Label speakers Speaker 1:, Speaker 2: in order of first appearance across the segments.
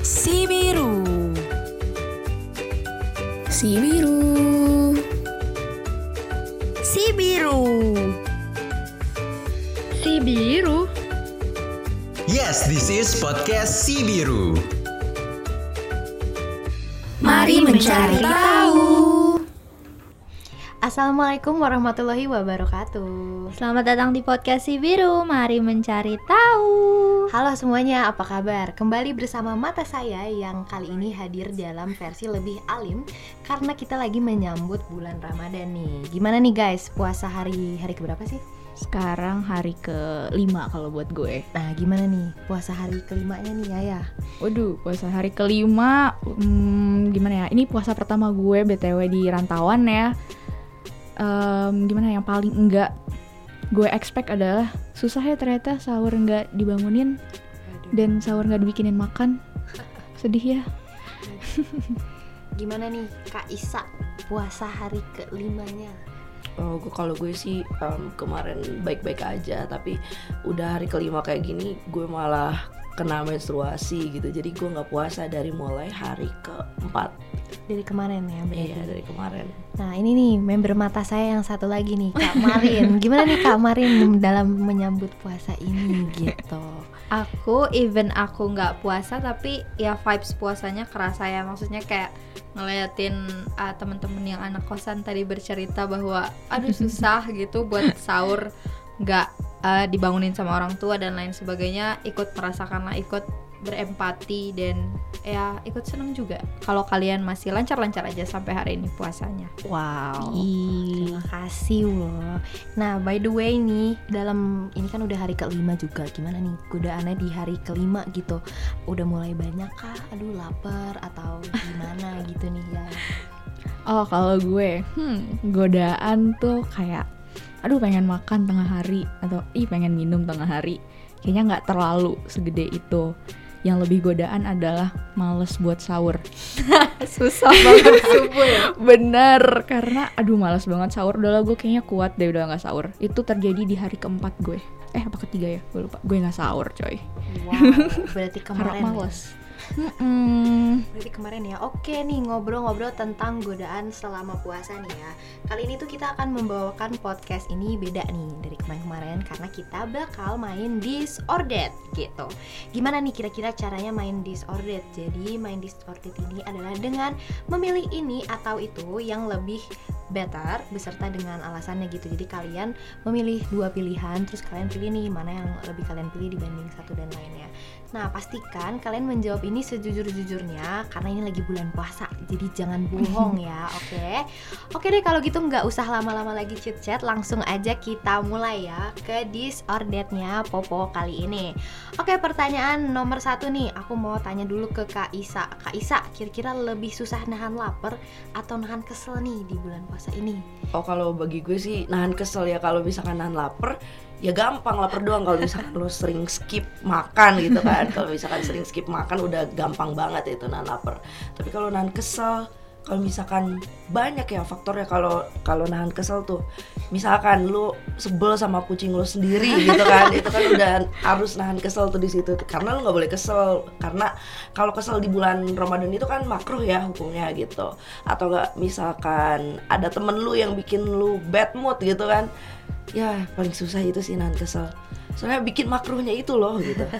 Speaker 1: Si Biru
Speaker 2: Si biru.
Speaker 1: Si Biru
Speaker 3: Si biru.
Speaker 4: Yes, this is podcast Si Biru.
Speaker 1: Mari mencari tahu
Speaker 5: Assalamualaikum warahmatullahi wabarakatuh.
Speaker 3: Selamat datang di podcast Si Biru. Mari mencari tahu.
Speaker 5: Halo semuanya, apa kabar? Kembali bersama mata saya yang kali ini hadir dalam versi lebih alim karena kita lagi menyambut bulan Ramadan nih. Gimana nih guys? Puasa hari hari keberapa sih?
Speaker 2: Sekarang hari kelima kalau buat gue.
Speaker 5: Nah, gimana nih puasa hari kelimanya nih Yaya?
Speaker 2: Waduh, puasa hari kelima, hmm, gimana ya? Ini puasa pertama gue btw di rantauan ya. Em, gimana yang paling enggak gue expect adalah susah ya ternyata sahur enggak dibangunin dan sahur enggak dibikinin makan. Sedih ya.
Speaker 5: Gimana nih Kak Isa puasa hari kelimanya?
Speaker 6: Oh, gua- kalau gue sih em, kemarin baik-baik aja, tapi udah hari kelima kayak gini, gue malah kena menstruasi gitu. Jadi gue nggak puasa dari mulai hari keempat.
Speaker 5: Dari kemarin ya berarti.
Speaker 6: Iya dari kemarin.
Speaker 5: Nah ini nih member mata saya yang satu lagi nih Kak Marin Gimana nih Kak Marin dalam menyambut puasa ini gitu
Speaker 3: Aku even aku nggak puasa tapi ya vibes puasanya kerasa ya. Maksudnya kayak ngeliatin uh, temen-temen yang anak kosan tadi bercerita bahwa aduh susah gitu buat sahur nggak uh, dibangunin sama orang tua dan lain sebagainya ikut merasakan lah ikut berempati dan ya ikut seneng juga. Kalau kalian masih lancar-lancar aja sampai hari ini puasanya.
Speaker 5: Wow.
Speaker 2: Ih.
Speaker 5: Terima kasih loh Nah by the way nih Dalam ini kan udah hari kelima juga. Gimana nih godaannya di hari kelima gitu? Udah mulai banyak kah? Aduh lapar atau gimana gitu nih ya?
Speaker 2: Oh kalau gue, hmm, godaan tuh kayak, aduh pengen makan tengah hari atau ih pengen minum tengah hari. Kayaknya nggak terlalu segede itu. Yang lebih godaan adalah males buat sahur.
Speaker 3: susah banget subuh ya
Speaker 2: Bener, karena aduh males banget sahur. Udahlah gue kayaknya kuat deh udah nggak sahur. Itu terjadi di hari keempat gue. Eh apa ketiga ya? Gue lupa. Gue nggak sahur coy.
Speaker 5: Wow berarti
Speaker 2: Karena
Speaker 5: kemarin ya?
Speaker 2: males. Mm-mm.
Speaker 5: Berarti kemarin ya, oke nih ngobrol-ngobrol tentang godaan selama puasa nih ya. Kali ini tuh kita akan membawakan podcast ini beda nih dari kemarin-kemarin Karena kita bakal main disordered gitu. Gimana nih kira-kira caranya main disordered? Jadi main disordered ini adalah dengan memilih ini atau itu yang lebih better Beserta dengan alasannya gitu. Jadi kalian memilih dua pilihan Terus kalian pilih nih mana yang lebih kalian pilih dibanding satu dan lainnya Nah, pastikan kalian menjawab ini sejujur-jujurnya karena ini lagi bulan puasa. Jadi jangan bohong ya, oke? Oke deh kalau gitu nggak usah lama-lama lagi chit-chat, langsung aja kita mulai ya ke disorderednya Popo kali ini. Oke, pertanyaan nomor satu nih, aku mau tanya dulu ke Kak Isa. Kak Isa, kira-kira lebih susah nahan lapar atau nahan kesel nih di bulan puasa ini?
Speaker 6: Oh kalau bagi gue sih nahan kesel ya kalau misalkan nahan lapar ya gampang lapar doang. Kalau misalkan lo sering skip makan gitu kan. Kalau misalkan sering skip makan udah gampang banget itu nahan lapar. Tapi kalau nahan kesel kalau misalkan banyak ya faktornya kalau kalau nahan kesel tuh. Misalkan lu sebel sama kucing lu sendiri gitu kan itu kan udah harus nahan kesel tuh di situ. Karena lu nggak boleh kesel. Karena kalau kesel di bulan Ramadan itu kan makruh ya hukumnya gitu. Atau enggak misalkan ada temen lu yang bikin lu bad mood gitu kan. Ya paling susah itu sih nahan kesel soalnya bikin makruhnya itu loh gitu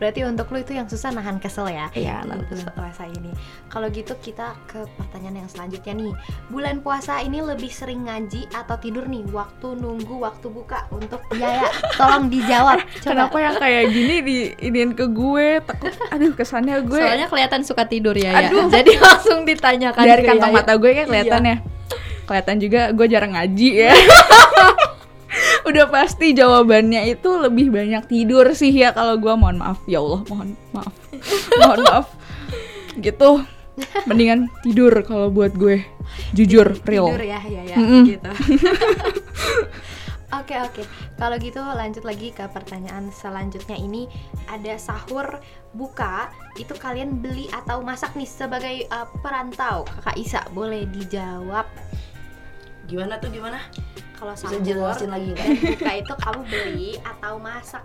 Speaker 5: Berarti untuk lu itu yang susah nahan kesel ya?
Speaker 6: Iya, nahan
Speaker 5: bulan
Speaker 6: kesel.
Speaker 5: puasa ini. Kalau gitu kita ke pertanyaan yang selanjutnya nih. Bulan puasa ini lebih sering ngaji atau tidur nih? Waktu nunggu waktu buka untuk ya ya. Tolong dijawab. Coba.
Speaker 2: Kenapa yang kayak gini di iniin ke gue? Takut, aduh kesannya gue
Speaker 3: soalnya kelihatan suka tidur ya ya jadi langsung ditanyakan
Speaker 2: dari kantong
Speaker 3: Yaya.
Speaker 2: mata gue kan kelihatan ya kelihatan juga gue jarang ngaji ya udah pasti jawabannya itu lebih banyak tidur sih ya kalau gue mohon maaf. Ya Allah mohon maaf. Mohon maaf. Gitu. Mendingan tidur kalau buat gue. Jujur real.
Speaker 5: Tidur ya ya ya
Speaker 2: Mm-mm.
Speaker 5: gitu. Oke oke, kalau gitu lanjut lagi ke pertanyaan selanjutnya ini. Ada sahur buka itu kalian beli atau masak nih sebagai uh, perantau. Kakak Isa boleh dijawab.
Speaker 6: Gimana tuh gimana
Speaker 5: kalau
Speaker 6: Bisa
Speaker 5: sahur
Speaker 6: jelasin lagi
Speaker 5: dan buka itu kamu beli atau masak.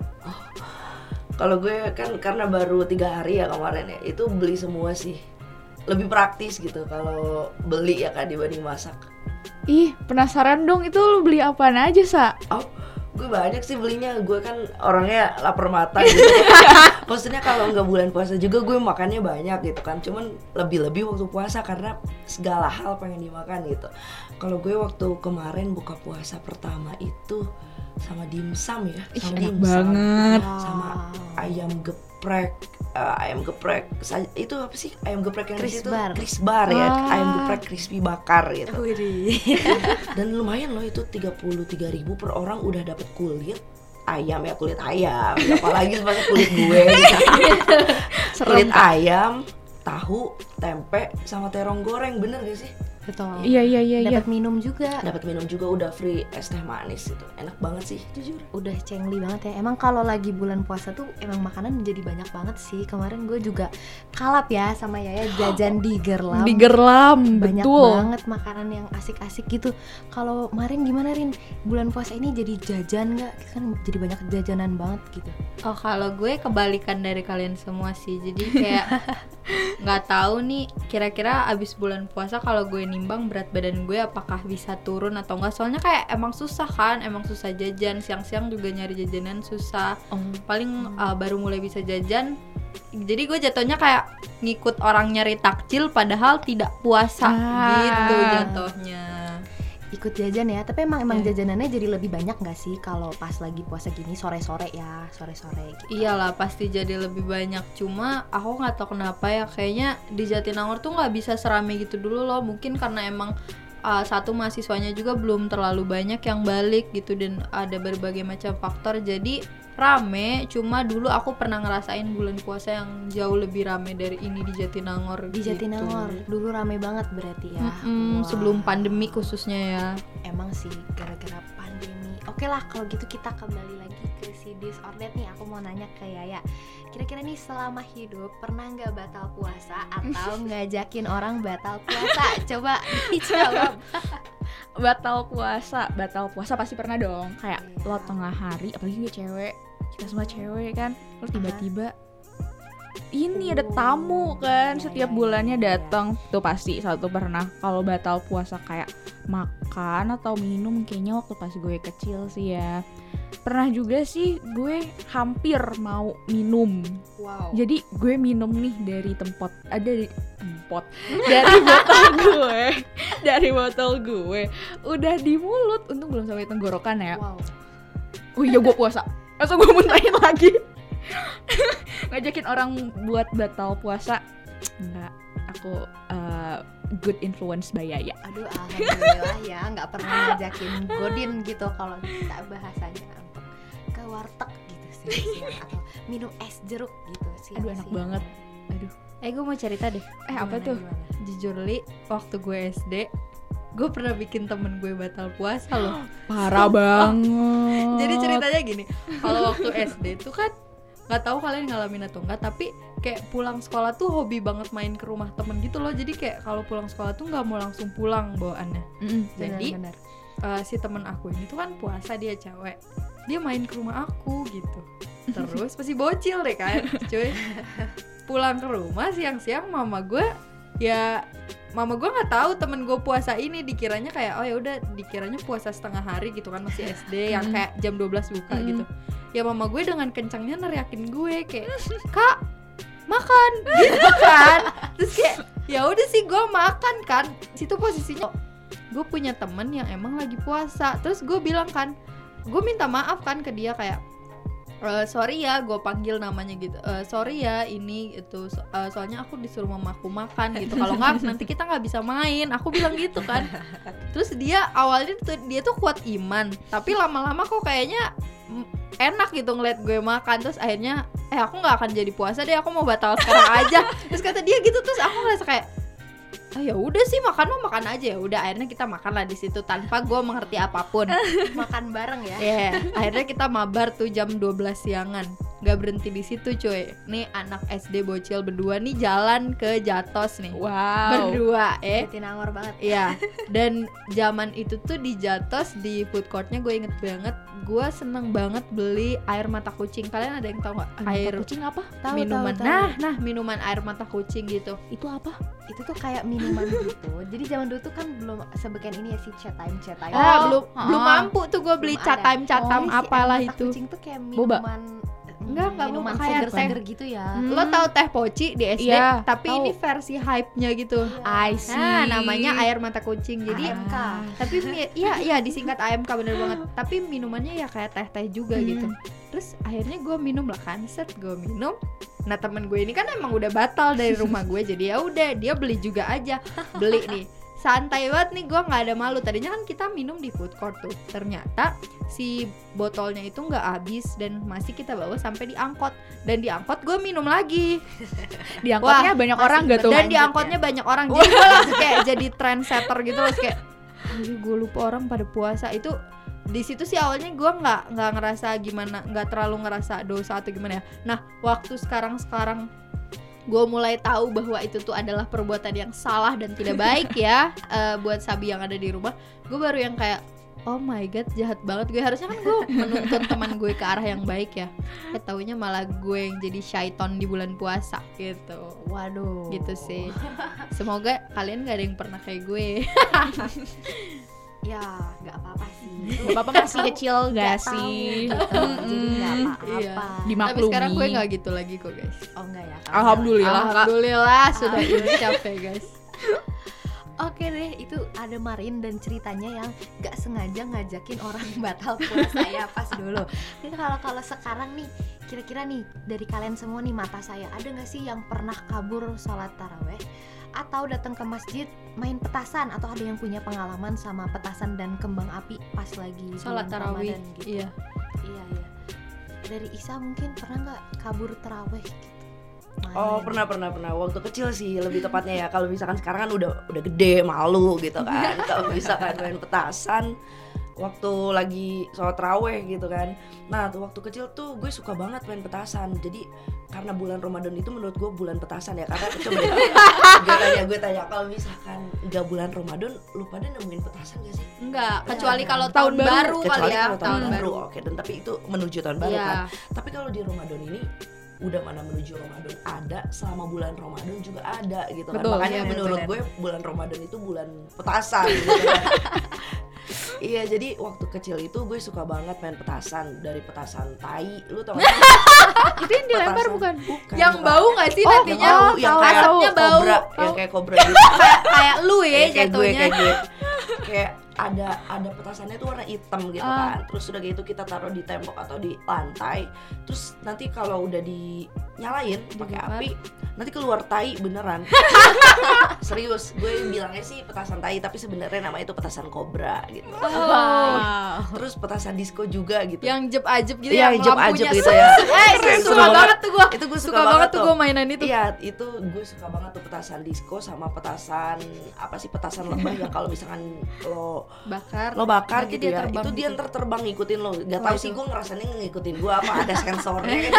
Speaker 6: Kalau gue kan karena baru tiga hari ya kemarin ya itu beli semua sih. Lebih praktis gitu kalau beli ya kan dibanding masak.
Speaker 2: Ih, penasaran dong itu lu beli apaan aja, Sa?
Speaker 6: oh gue banyak sih belinya. Gue kan orangnya lapar mata gitu maksudnya kalau nggak bulan puasa juga gue makannya banyak gitu kan. Cuman lebih-lebih waktu puasa karena segala hal pengen dimakan gitu. Kalau gue waktu kemarin buka puasa pertama itu sama dimsum ya. Sama dimsum
Speaker 2: banget.
Speaker 6: sama ayam geprek eh, ayam geprek itu apa sih? Ayam geprek yang di situ?
Speaker 5: Krisbar.
Speaker 6: krisbar ya.
Speaker 2: Ah.
Speaker 6: ayam geprek crispy bakar gitu. Dan lumayan loh itu 33.000 ribu per orang udah dapet kulit ayam ya kulit ayam. Apalagi masa kulit gue. Kulit ayam tahu tempe sama terong goreng. Bener gak sih
Speaker 5: Betul.
Speaker 2: Iya, iya, iya, iya.
Speaker 5: Dapat minum juga.
Speaker 6: dapat minum juga udah free es teh manis itu enak banget sih jujur
Speaker 5: Udah cengli banget ya. Emang kalau lagi bulan puasa tuh emang makanan jadi banyak banget sih. Kemarin gue juga kalap ya sama Yaya jajan di Gerlam.
Speaker 2: Di Gerlam,
Speaker 5: banyak
Speaker 2: betul.
Speaker 5: banget makanan yang asik-asik gitu. Kalau Marin gimana Rin? Bulan puasa ini jadi jajan nggak? Kan jadi banyak jajanan banget gitu.
Speaker 3: Oh kalau gue kebalikan dari kalian semua sih Jadi kayak nggak tahu nih kira-kira abis bulan puasa kalau gue nimbang berat badan gue apakah bisa turun atau enggak. Soalnya kayak emang susah kan Emang susah jajan. Siang-siang juga nyari jajanan susah.
Speaker 2: Oh.
Speaker 3: Paling uh, baru mulai bisa jajan. Jadi gue jatuhnya kayak ngikut orang nyari takjil padahal tidak puasa
Speaker 2: Ah.
Speaker 3: gitu jatuhnya
Speaker 5: Ikut jajan ya. Tapi emang emang
Speaker 3: Iya.
Speaker 5: jajanannya jadi lebih banyak nggak sih kalau pas lagi puasa gini sore-sore ya, sore-sore gitu.
Speaker 3: Iyalah pasti jadi lebih banyak Cuma aku nggak tahu kenapa ya Kayaknya di Jatinangor tuh nggak bisa serame gitu dulu loh Mungkin karena emang uh, satu mahasiswanya juga belum terlalu banyak yang balik gitu Dan ada berbagai macam faktor Jadi rame Cuma dulu aku pernah ngerasain bulan puasa yang jauh lebih rame dari ini di Jatinangor
Speaker 5: Di
Speaker 3: gitu.
Speaker 5: Jatinangor dulu rame banget berarti ya.
Speaker 3: Mm-mm,
Speaker 5: Wah.
Speaker 3: Sebelum pandemi khususnya ya
Speaker 5: emang sih gara-gara pandemi. Oke lah kalau gitu kita kembali lagi si disordered nih. Aku mau nanya ke Yaya. Kira-kira nih selama hidup pernah nggak batal puasa atau ngajakin orang batal puasa? Coba dijawab.
Speaker 2: batal puasa batal puasa pasti pernah dong kayak
Speaker 5: Iya.
Speaker 2: lo tengah hari apalagi gue cewek kita semua cewek kan lo tiba-tiba ini ada tamu kan
Speaker 5: Iya,
Speaker 2: setiap
Speaker 5: iya,
Speaker 2: bulannya
Speaker 5: iya.
Speaker 2: datang tuh pasti satu pernah kalau batal puasa kayak makan atau minum kayaknya waktu pas gue kecil sih ya pernah juga sih gue hampir mau minum.
Speaker 5: Wow.
Speaker 2: jadi gue minum nih dari tempat ada di tempat dari botol gue. Dari botol gue. Udah di mulut. Untung belum sampai tenggorokan ya.
Speaker 5: Wow.
Speaker 2: oh iya gue puasa. Langsung gue muntahin lagi. Ngajakin orang buat batal puasa. Enggak aku uh, good influence by Yaya.
Speaker 5: Aduh alhamdulillah ya nggak pernah ngajakin Godin gitu kalau kita bahasanya untuk ke warteg gitu sih siang. atau minum es jeruk gitu sih.
Speaker 2: aduh enak banget. aduh.
Speaker 3: Eh gue mau cerita deh.
Speaker 2: Eh apa tuh?
Speaker 3: Jujur li, waktu gue SD Gue pernah bikin temen gue batal puasa loh.
Speaker 2: Parah banget.
Speaker 3: Jadi ceritanya gini Kalau waktu SD tuh kan nggak tahu kalian ngalamin atau enggak Tapi kayak pulang sekolah tuh hobi banget main ke rumah temen gitu loh Jadi kayak kalau pulang sekolah tuh nggak mau langsung pulang bawaannya
Speaker 2: Mm-mm.
Speaker 3: Jadi
Speaker 5: benar.
Speaker 3: eh, si temen aku ini tuh kan puasa dia cewek Dia main ke rumah aku gitu Terus masih bocil deh kan cuy Pulang ke rumah siang-siang mama gue ya mama gue nggak tahu temen gue puasa ini dikiranya kayak oh ya udah dikiranya puasa setengah hari gitu kan masih SD yang
Speaker 2: Hmm.
Speaker 3: kayak jam 12 buka
Speaker 2: Hmm.
Speaker 3: gitu ya mama gue dengan kencangnya neriakin gue kayak kak makan. Gitu kan. Terus kayak ya udah sih gue makan kan. Situ posisinya gue punya temen yang emang lagi puasa. Terus gue bilang kan gue minta maaf kan ke dia kayak "Eh, sorry ya gue panggil namanya gitu. "Eh, sorry ya ini itu so- eh, soalnya aku disuruh mama aku makan gitu. Kalau nggak nanti kita nggak bisa main. Aku bilang gitu kan. Terus dia awalnya tuh dia tuh kuat iman. Tapi lama-lama kok kayaknya mm, enak gitu ngeliat gue makan. Terus akhirnya eh aku nggak akan jadi puasa deh aku mau batal sekarang aja. Terus kata dia gitu terus aku ngerasa kayak ah ya udah sih makan mah makan aja. Ya udah akhirnya kita makan lah di situ tanpa gue mengerti apa pun.
Speaker 5: Makan bareng ya.
Speaker 3: ya akhirnya kita mabar tuh jam 12 siangan nggak berhenti di situ cuy nih anak SD bocil berdua nih jalan ke Jatos nih
Speaker 2: Wow.
Speaker 3: berdua eh
Speaker 5: Jatinangor banget.
Speaker 3: Iya, dan zaman itu tuh di Jatos di food courtnya gue inget banget, gue seneng banget beli air mata kucing. Kalian ada yang tahu nggak?
Speaker 2: Air
Speaker 3: Air
Speaker 2: kucing apa?
Speaker 5: Tahu,
Speaker 3: minuman.
Speaker 5: tahu, tahu.
Speaker 3: Nah, nah minuman air mata kucing gitu.
Speaker 2: Itu apa?
Speaker 5: Itu tuh kayak minuman gitu. Jadi zaman dulu tuh kan belum sebeken ini ya si chat time chat time.
Speaker 3: Ah, belum
Speaker 2: ah.
Speaker 3: belum mampu tuh gue beli
Speaker 5: Belum ada.
Speaker 3: catam catam
Speaker 5: Jadi si
Speaker 3: apalah
Speaker 5: mata
Speaker 3: itu.
Speaker 5: Kucing tuh kayak
Speaker 2: Boba.
Speaker 3: Enggak, enggak
Speaker 5: minuman
Speaker 3: boba, kayak
Speaker 5: seger-seger gitu ya.
Speaker 2: Hmm.
Speaker 3: Lo tahu teh poci di SD,
Speaker 2: Iya,
Speaker 3: tapi
Speaker 2: tahu.
Speaker 3: ini versi hype-nya gitu.
Speaker 2: I see.
Speaker 3: Nah, namanya air mata kucing. Jadi
Speaker 5: AMK.
Speaker 3: tapi mi- ya ya disingkat AMK bener banget tapi minumannya ya kayak teh teh juga
Speaker 2: Hmm.
Speaker 3: gitu terus akhirnya gue minum lah kan set gue minum nah temen gue ini kan emang udah batal dari rumah gue jadi ya udah dia beli juga aja beli nih santai banget nih gue nggak ada malu. Tadinya kan kita minum di food court tuh. Ternyata si botolnya itu nggak habis dan masih kita bawa sampai di angkot. Dan di angkot gue minum lagi.
Speaker 2: Di angkotnya
Speaker 3: Wah,
Speaker 2: banyak orang gak tuh?
Speaker 3: dan di angkotnya banyak orang. Jadi gue langsung kayak jadi trendsetter gitu loh. Kayak gue lupa orang pada puasa. Itu di situ sih awalnya gue nggak nggak ngerasa gimana nggak terlalu ngerasa dosa atau gimana ya. Nah waktu sekarang sekarang gue mulai tahu bahwa itu tuh adalah perbuatan yang salah dan tidak baik ya eh, buat sabi yang ada di rumah. Gue baru yang kayak oh my god jahat banget. Gue harusnya kan gue menuntun teman gue ke arah yang baik ya. Eh taunya malah gue yang jadi syaiton di bulan puasa gitu.
Speaker 5: Waduh.
Speaker 3: gitu sih. Semoga kalian gak ada yang pernah kayak gue
Speaker 5: Ya, nggak apa-apa sih.
Speaker 2: Gak apa-apa masih kecil gak
Speaker 5: Nggak tahu
Speaker 2: sih?
Speaker 5: gitu. Jadi nggak
Speaker 3: Iya.
Speaker 5: apa-apa.
Speaker 3: tapi
Speaker 2: Dimaklumi.
Speaker 3: sekarang gue nggak gitu lagi kok guys
Speaker 5: Oh enggak ya.
Speaker 2: Alhamdulillah, Kak.
Speaker 3: alhamdulillah sudah insaf ya guys
Speaker 5: Oke deh, itu ada Marin dan ceritanya yang nggak sengaja ngajakin orang batal puasa ya pas dulu. Ini kalau kalau sekarang nih, kira-kira nih dari kalian semua nih mata saya ada nggak sih yang pernah kabur sholat taraweh atau datang ke masjid main petasan atau ada yang punya pengalaman sama petasan dan kembang api pas lagi
Speaker 3: sholat tarawih
Speaker 5: Ramadan gitu?
Speaker 3: iya
Speaker 5: Iya iya. Dari Isa mungkin pernah nggak kabur taraweh gitu?
Speaker 6: Oh pernah pernah pernah waktu kecil sih lebih tepatnya ya kalau misalkan sekarang kan udah udah gede malu gitu kan kalau misalkan main petasan waktu lagi sholat raweh gitu kan nah tuh waktu kecil tuh gue suka banget main petasan jadi karena bulan Ramadan itu menurut gue bulan petasan ya karena coba deh, gue tanya gue tanya kalau misalkan nggak bulan Ramadan lu pada nemuin petasan gak sih
Speaker 3: enggak kecuali
Speaker 6: Iya.
Speaker 3: kalau
Speaker 2: Tahun
Speaker 3: tahun,
Speaker 2: baru.
Speaker 3: baru, kali
Speaker 6: kecuali
Speaker 3: ya
Speaker 6: kalau tahun, baru oke dan tapi itu menuju tahun baru
Speaker 3: Iya.
Speaker 6: kan tapi kalau di Ramadan ini udah mana menuju Ramadan ada selama bulan Ramadan juga ada gitu kan
Speaker 2: Betul,
Speaker 6: makanya
Speaker 3: iya,
Speaker 6: menurut
Speaker 3: betul.
Speaker 6: gue bulan Ramadan itu bulan petasan gitu kan. iya jadi waktu kecil itu gue suka banget main petasan dari petasan tai lu tau gak?
Speaker 2: Itu yang dilempar
Speaker 6: Petasan.
Speaker 2: bukan?
Speaker 6: bukan
Speaker 3: yang
Speaker 6: bukan.
Speaker 3: bau nggak sih
Speaker 6: yang
Speaker 3: nantinya
Speaker 6: bau yang kayak
Speaker 3: asapnya bau
Speaker 6: kobra yang kayak kobra gitu
Speaker 3: kayak kayak lu ya
Speaker 6: kayak, kayak gue
Speaker 3: jatuhnya
Speaker 6: kayak gue kayak ada ada petasannya tuh warna hitam gitu
Speaker 3: Ah.
Speaker 6: kan terus udah gitu kita taruh di tembok atau di lantai terus nanti kalau udah dinyalain pakai api nanti keluar tai beneran serius gue bilangnya sih petasan tai tapi sebenarnya namanya itu petasan kobra gitu
Speaker 3: wow.
Speaker 6: terus petasan disco juga gitu
Speaker 3: yang jeb ajeb gitu
Speaker 6: Iya,
Speaker 3: yang
Speaker 6: jeb ajeb gitu ya.
Speaker 3: eh suka
Speaker 6: banget.
Speaker 3: tuh gua
Speaker 6: itu gue
Speaker 3: suka, banget tuh gua mainan itu
Speaker 6: Iya, itu gue suka banget tuh petasan disco sama petasan apa sih petasan lebah yang kalau misalkan lo
Speaker 3: bakar
Speaker 6: lo bakar gitu
Speaker 3: dia
Speaker 6: ya.
Speaker 3: terbang
Speaker 6: Itu dia
Speaker 3: gitu.
Speaker 6: ntar terbang ngikutin lo. Gak tau sih gue ngerasanya ngikutin gue apa ada sensornya ya.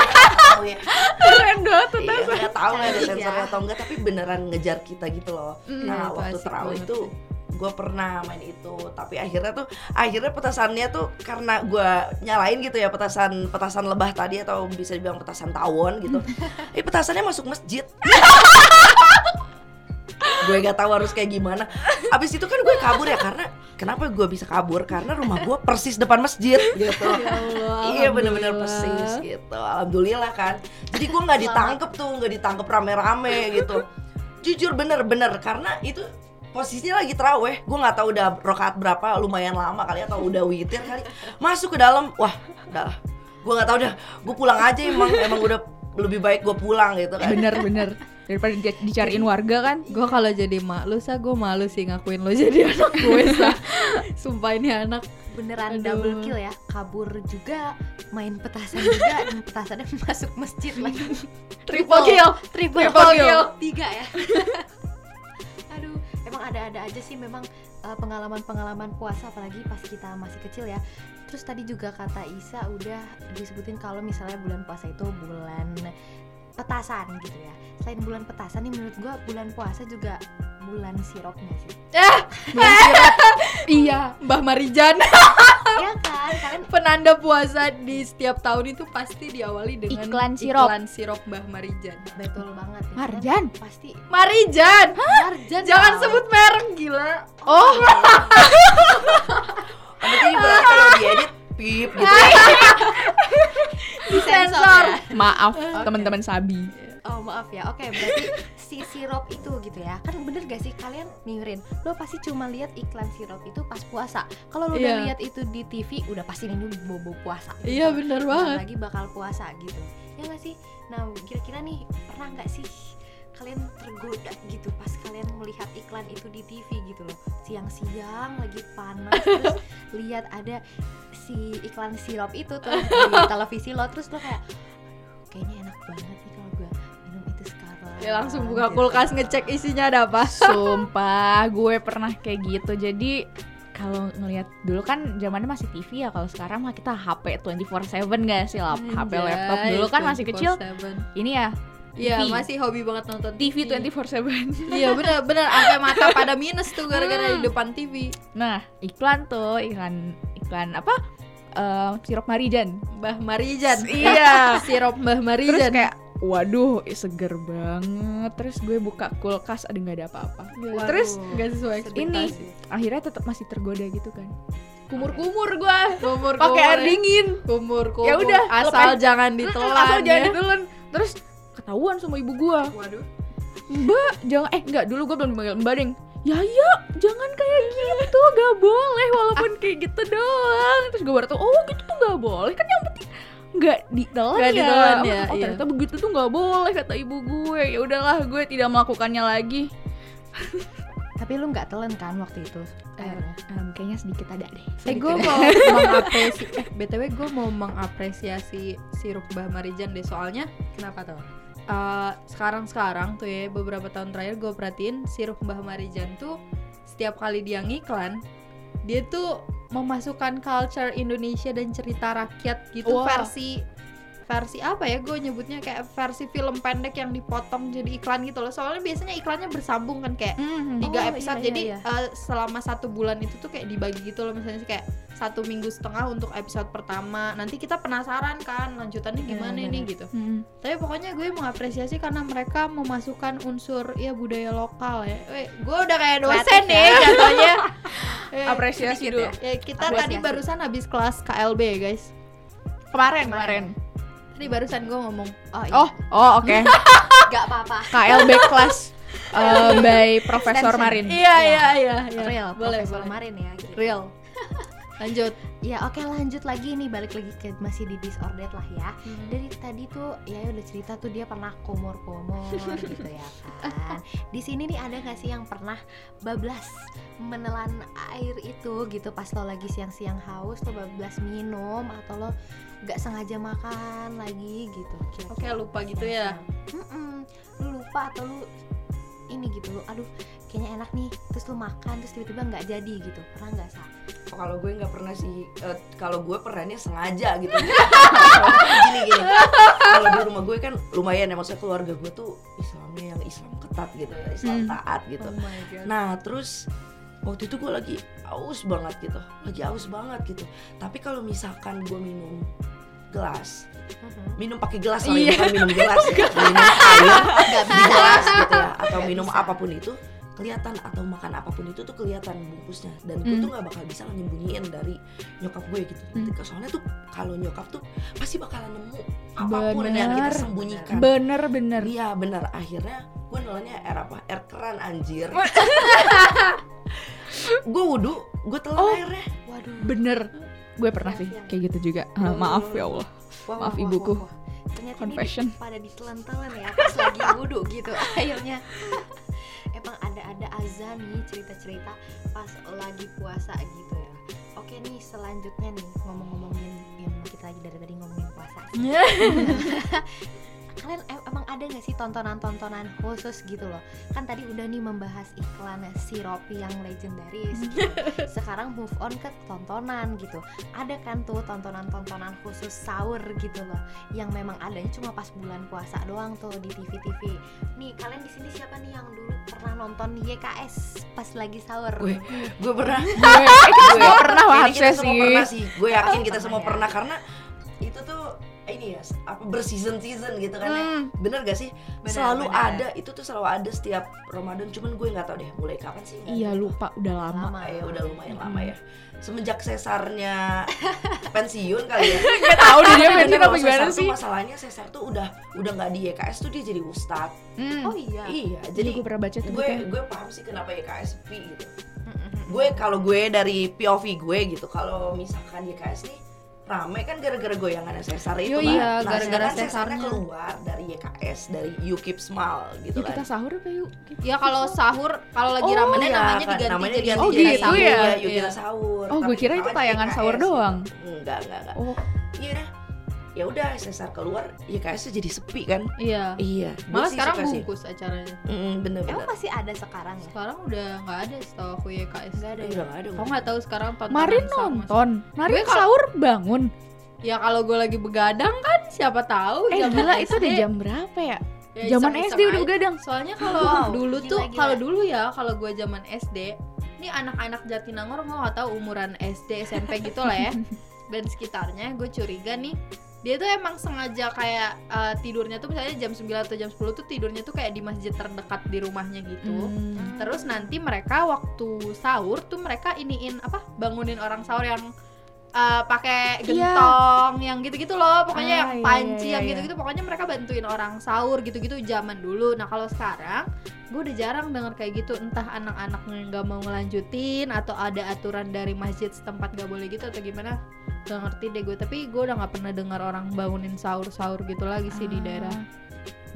Speaker 2: Keren banget.
Speaker 6: Iya, gak tahu lah ada
Speaker 5: Canggih
Speaker 6: sensornya
Speaker 5: ya.
Speaker 6: atau enggak tapi beneran ngejar kita gitu loh.
Speaker 3: Mm,
Speaker 6: nah, waktu terawih itu gue pernah main itu tapi akhirnya tuh akhirnya petasannya tuh karena gue nyalain gitu ya petasan petasan lebah tadi atau bisa dibilang petasan tawon gitu eh petasannya masuk masjid gue gak tahu harus kayak gimana. Abis itu kan gue kabur ya karena kenapa gue bisa kabur? Karena rumah gue persis depan masjid. Gitu. Iya bener-bener persis gitu. Alhamdulillah kan. Jadi gue nggak ditangkep tuh nggak ditangkep rame-rame gitu. Jujur bener-bener. Karena itu posisinya lagi teraweh gue nggak tahu udah rokaat berapa lumayan lama kali atau udah witir kali. Masuk ke dalam wah udah gue nggak tahu dah gue pulang aja emang. Emang udah lebih baik gue pulang gitu kan.
Speaker 2: Bener bener. Daripada di- dicariin warga kan.
Speaker 3: gue kalau jadi mak lu sa gue malu sih ngakuin lo jadi anak gue sa sumpah ini anak
Speaker 5: beneran
Speaker 3: Aduh.
Speaker 5: double kill ya kabur juga main petasan juga dan petasannya masuk masjid lagi
Speaker 2: Triple kill.
Speaker 5: triple,
Speaker 2: Triple kill.
Speaker 5: tiga ya aduh emang ada-ada aja sih memang eh, pengalaman-pengalaman puasa apalagi pas kita masih kecil ya. Terus tadi juga kata Isa udah disebutin kalau misalnya bulan puasa itu bulan petasan gitu ya. Selain bulan petasan nih menurut gua bulan puasa juga bulan sirup nggak sih?
Speaker 3: iya Mbah Marijan
Speaker 5: Iya kan? Kalian
Speaker 3: penanda puasa di setiap tahun itu pasti diawali dengan
Speaker 2: Iklan sirup.
Speaker 3: iklan sirup Mbah Marijan
Speaker 5: betul banget ya.
Speaker 2: Marjan.
Speaker 5: Pasti
Speaker 3: Marijan
Speaker 5: Marjan.
Speaker 3: jangan
Speaker 5: tau.
Speaker 3: sebut merek gila
Speaker 2: Oh,
Speaker 6: Nanti juga kalau diedit pip gitu.
Speaker 5: disensor. ya?
Speaker 2: maaf teman-teman Sabi.
Speaker 5: Oh maaf ya, oke berarti si sirup itu gitu ya Kan bener gak sih kalian mirin Lo pasti cuma lihat iklan sirup itu pas puasa Kalau lo udah
Speaker 3: Iya.
Speaker 5: lihat itu di TV udah pasti ini bobo puasa gitu.
Speaker 3: iya bener banget
Speaker 5: lagi bakal puasa gitu Ya gak sih? Nah kira-kira nih pernah gak sih kalian tergoda gitu pas kalian melihat iklan itu di TV gitu loh siang-siang lagi panas terus lihat ada si iklan sirup itu tuh di televisi lo terus lo kayak "Aduh, kayaknya enak banget nih kalau gue minum itu sekarang
Speaker 3: ya langsung buka
Speaker 5: gitu.
Speaker 3: kulkas ngecek isinya ada apa
Speaker 2: Sumpah, gue pernah kayak gitu. Jadi kalau ngelihat dulu kan zamannya masih TV ya. Kalau sekarang mah kita HP 24/7 gak sih lap HP laptop dulu kan masih kecil. Ini ya
Speaker 3: Iya masih hobi banget nonton
Speaker 2: TV 24/7.
Speaker 3: Iya bener bener sampai mata pada minus tuh gara-gara di depan TV
Speaker 2: Nah, iklan tuh, iklan iklan apa? Eh, sirup Marijan.
Speaker 3: Mbah Marijan
Speaker 2: Iya.
Speaker 3: sirup Mbah
Speaker 2: Terus
Speaker 3: Marijan
Speaker 2: kayak waduh, seger banget. Terus gue buka kulkas ada nggak ada apa-apa. Terus
Speaker 3: nggak sesuai
Speaker 2: ini
Speaker 3: ekspektasi
Speaker 2: akhirnya tetap masih tergoda gitu kan.
Speaker 3: kumur-kumur gua kumur
Speaker 2: Pakai air dingin.
Speaker 3: kumur kumur
Speaker 2: Ya udah,
Speaker 3: asal
Speaker 2: lepas.
Speaker 3: jangan ditelan
Speaker 2: Asal jangan
Speaker 3: ya.
Speaker 2: ditelan. Terus ketahuan sama ibu gua.
Speaker 3: waduh
Speaker 2: Mbak, jangan eh enggak dulu gue belum dipanggil Mbak Deng. Ya ya, jangan kayak gitu, gak boleh walaupun kayak gitu doang. Terus gue baru tau, oh gitu tuh gak boleh kan yang penting nggak ditelan ya.
Speaker 3: ditelan
Speaker 2: Oh,
Speaker 3: ya,
Speaker 2: oh,
Speaker 3: iya.
Speaker 2: ternyata begitu tuh nggak boleh kata ibu gue. Ya udahlah, gue tidak melakukannya lagi.
Speaker 5: tapi lu nggak telan kan waktu itu
Speaker 2: Eh, em, kayaknya sedikit ada deh.
Speaker 3: Eh gue mau mengapresiasi eh, BTW gue mau mengapresiasi sirup Mbah Marijan deh soalnya
Speaker 5: kenapa tuh
Speaker 3: eh, sekarang-sekarang tuh ya beberapa tahun terakhir gue perhatiin sirup Mbah Marijan tuh setiap kali dia ngiklan dia tuh memasukkan culture Indonesia dan cerita rakyat gitu
Speaker 2: Wah.
Speaker 3: versi versi apa ya gue nyebutnya kayak versi film pendek yang dipotong jadi iklan gitu loh soalnya biasanya iklannya bersambung kan kayak tiga
Speaker 5: Oh,
Speaker 3: episode
Speaker 5: iya,
Speaker 3: jadi
Speaker 5: iya,
Speaker 3: eh, selama satu bulan itu tuh kayak dibagi gitu loh misalnya sih kayak satu minggu setengah untuk episode pertama nanti kita penasaran kan lanjutannya gimana
Speaker 5: Benar,
Speaker 3: nih
Speaker 5: benar.
Speaker 3: gitu
Speaker 2: Hmm.
Speaker 3: tapi pokoknya gue mengapresiasi karena mereka memasukkan unsur ya budaya lokal ya Weh, gue udah kayak dosen nih
Speaker 5: ya.
Speaker 3: jatuhnya Eh,
Speaker 2: Apresiasi dulu.
Speaker 3: ya. Ya, kita
Speaker 5: Apresiasi.
Speaker 3: tadi barusan habis kelas KLB ya guys
Speaker 2: Kemarin, kemarin.
Speaker 3: Tadi barusan gue ngomong
Speaker 5: oh iya
Speaker 2: Oh, oh oke.
Speaker 5: nggak apa-apa
Speaker 2: KLB class eh, by Profesor. Marin.
Speaker 3: iya iya iya iya.
Speaker 5: real
Speaker 3: boleh
Speaker 5: Profesor
Speaker 3: boleh
Speaker 5: Marin ya gitu.
Speaker 3: real lanjut
Speaker 5: ya oke lanjut lagi nih balik lagi ke masih di disordered lah ya dari tadi tuh ya udah cerita tuh dia pernah komor-komor gitu ya kan di sini nih ada nggak sih yang pernah bablas menelan air itu gitu pas lo lagi siang-siang haus lo bablas minum atau lo nggak sengaja makan lagi gitu
Speaker 3: Oke, lupa gitu ya.
Speaker 5: Mm-mm. lu lupa atau lu ini gitu lu aduh kayaknya enak nih terus lu makan terus tiba-tiba nggak jadi gitu pernah nggak sih
Speaker 6: Oh, kalau gue nggak pernah sih eh, kalau gue pernahnya sengaja gitu gini gini kalau di rumah gue kan lumayan ya maksudnya keluarga gue tuh Islamnya yang Islam ketat gitu ya Islam
Speaker 2: Hmm.
Speaker 6: taat gitu
Speaker 3: Oh my god.
Speaker 6: nah terus waktu itu gue lagi aus banget gitu lagi aus banget gitu tapi kalau misalkan gue minum gelas minum pakai gelas sorry
Speaker 2: Iya.
Speaker 6: bukan minum gelas ya minum air di gelas gitu ya atau
Speaker 5: Nggak
Speaker 6: minum
Speaker 5: bisa.
Speaker 6: apa pun itu kelihatan atau makan apa pun itu tuh kelihatan bungkusnya dan gue
Speaker 2: Hmm.
Speaker 6: tuh nggak bakal bisa nyembunyiin dari nyokap gue gitu. Ketika- soalnya tuh kalau nyokap tuh pasti bakalan nemu apa pun yang kita
Speaker 2: Bener.
Speaker 6: sembunyikan
Speaker 2: Bener bener.
Speaker 6: iya bener akhirnya gue nelannya air apa air keran anjir gue wudhu gue telan
Speaker 2: Oh.
Speaker 6: airnya
Speaker 5: waduh
Speaker 2: Bener. Gue pernah
Speaker 5: Iya,
Speaker 2: sih
Speaker 5: iya.
Speaker 2: kayak gitu juga. Ah, maaf ya Allah.
Speaker 5: Wah,
Speaker 2: Maaf,
Speaker 5: wah,
Speaker 2: ibuku.
Speaker 5: wah, wah. Ternyata
Speaker 2: Confession.
Speaker 5: ini pada ditelan-telan ya pas lagi wudhu gitu akhirnya. Emang ada-ada azan nih cerita-cerita pas lagi puasa gitu ya. Oke nih selanjutnya nih ngomong-ngomongin yang kita lagi dari tadi ngomongin puasa. Kalian em- emang ada nggak sih tontonan-tontonan khusus gitu loh? Kan tadi udah nih membahas iklan sirup yang legendaris gitu. sekarang move on ke tontonan gitu. Ada kan tuh tontonan-tontonan khusus sahur gitu loh yang memang adanya cuma pas bulan puasa doang tuh di TV-TV nih kalian di sini siapa nih yang dulu pernah nonton YKS pas lagi sahur?
Speaker 6: Gue gue pernah.
Speaker 2: Gue semua pernah sih
Speaker 6: pernah sih. gue yakin kita
Speaker 5: Pernah
Speaker 6: semua
Speaker 5: ya?
Speaker 6: pernah karena itu tuh ini ya apa berseason season gitu kan ya.
Speaker 2: Hmm.
Speaker 6: bener gak sih?
Speaker 5: Bener,
Speaker 6: selalu
Speaker 5: bener.
Speaker 6: ada itu tuh selalu ada setiap Ramadan. Cuman gue nggak tahu deh mulai kapan sih? Nggak
Speaker 2: iya
Speaker 6: tahu.
Speaker 2: lupa udah lama.
Speaker 5: Lama
Speaker 6: Eh, udah lumayan lama ya. Semenjak sesarnya pensiun kali ya.
Speaker 2: Gak tau deh dia pensiun apa gimana sih?
Speaker 6: masalahnya Cesar tuh udah udah nggak di YKS tuh dia jadi ustad.
Speaker 2: Hmm.
Speaker 5: oh iya?
Speaker 6: Iya
Speaker 2: jadi
Speaker 6: jadi
Speaker 2: gue pernah baca tuh
Speaker 6: gue gue paham sih kenapa YKS sepi gitu. Gue kalau gue dari POV gue gitu kalau misalkan YKS nih rame kan gara-gara goyangan Cesar itu
Speaker 2: Yo,
Speaker 6: kan
Speaker 3: iya,
Speaker 6: nah,
Speaker 3: gara-gara
Speaker 6: Cesarnya
Speaker 3: Cesarnya.
Speaker 6: keluar dari YKS dari You Keep Smile gitu
Speaker 2: Yuk kita
Speaker 6: kan
Speaker 2: sahur apa yuk?
Speaker 3: Ya kalau sahur, kalau lagi
Speaker 2: Oh,
Speaker 3: Ramadan
Speaker 6: Iya,
Speaker 3: namanya
Speaker 6: kan,
Speaker 3: diganti
Speaker 6: namanya
Speaker 3: jadi
Speaker 6: diganti
Speaker 2: Oh,
Speaker 6: jadi
Speaker 2: gitu
Speaker 6: sahur,
Speaker 2: ya?
Speaker 6: Yuk
Speaker 3: Iya.
Speaker 6: kita sahur
Speaker 2: Oh, gue kira itu tayangan
Speaker 6: YKS
Speaker 2: sahur
Speaker 6: gitu.
Speaker 2: doang.
Speaker 6: enggak enggak enggak
Speaker 2: Oh,
Speaker 6: iya dah ya udah Cesar keluar YKS tuh jadi sepi kan
Speaker 3: Iya.
Speaker 6: iya
Speaker 3: Malah sekarang
Speaker 6: suka sih.
Speaker 3: bungkus acaranya.
Speaker 6: Mm, bener-bener
Speaker 5: emang masih ada sekarang ya
Speaker 3: Sekarang udah nggak ada setahu aku YKS.
Speaker 5: Nggak ada
Speaker 6: udah nggak ada
Speaker 3: Kau nggak tahu sekarang tontonan
Speaker 2: Marin nonton, Marin sahur bangun.
Speaker 3: Ya kalau gue lagi begadang kan siapa tahu.
Speaker 2: Eh gila itu udah jam berapa ya?
Speaker 3: Ya,
Speaker 2: Zaman SD udah begadang.
Speaker 3: Soalnya kalau
Speaker 5: Wow,
Speaker 3: dulu
Speaker 5: gila,
Speaker 3: tuh, kalau dulu ya, kalau gue zaman SD, ini anak-anak Jatinangor gue nggak tahu umuran SD SMP gitu lah ya, dan sekitarnya gue curiga nih, dia tuh emang sengaja kayak eh, tidurnya tuh misalnya jam 9 atau jam 10 tuh tidurnya tuh kayak di masjid terdekat di rumahnya gitu.
Speaker 2: Hmm.
Speaker 3: Terus nanti mereka waktu sahur tuh mereka iniin apa bangunin orang sahur yang uh, pakai
Speaker 2: Iya.
Speaker 3: gentong yang gitu-gitu loh pokoknya
Speaker 2: Ah,
Speaker 3: yang
Speaker 2: iya,
Speaker 3: panci
Speaker 2: iya,
Speaker 3: yang
Speaker 2: iya.
Speaker 3: gitu-gitu pokoknya mereka bantuin orang sahur gitu-gitu zaman dulu nah kalau sekarang gue udah jarang denger kayak gitu entah anak-anaknya nggak mau ngelanjutin atau ada aturan dari masjid setempat nggak boleh gitu atau gimana gak ngerti deh gue tapi gue udah nggak pernah dengar orang bangunin sahur-sahur gitu lagi sih di
Speaker 2: Ah.
Speaker 3: daerah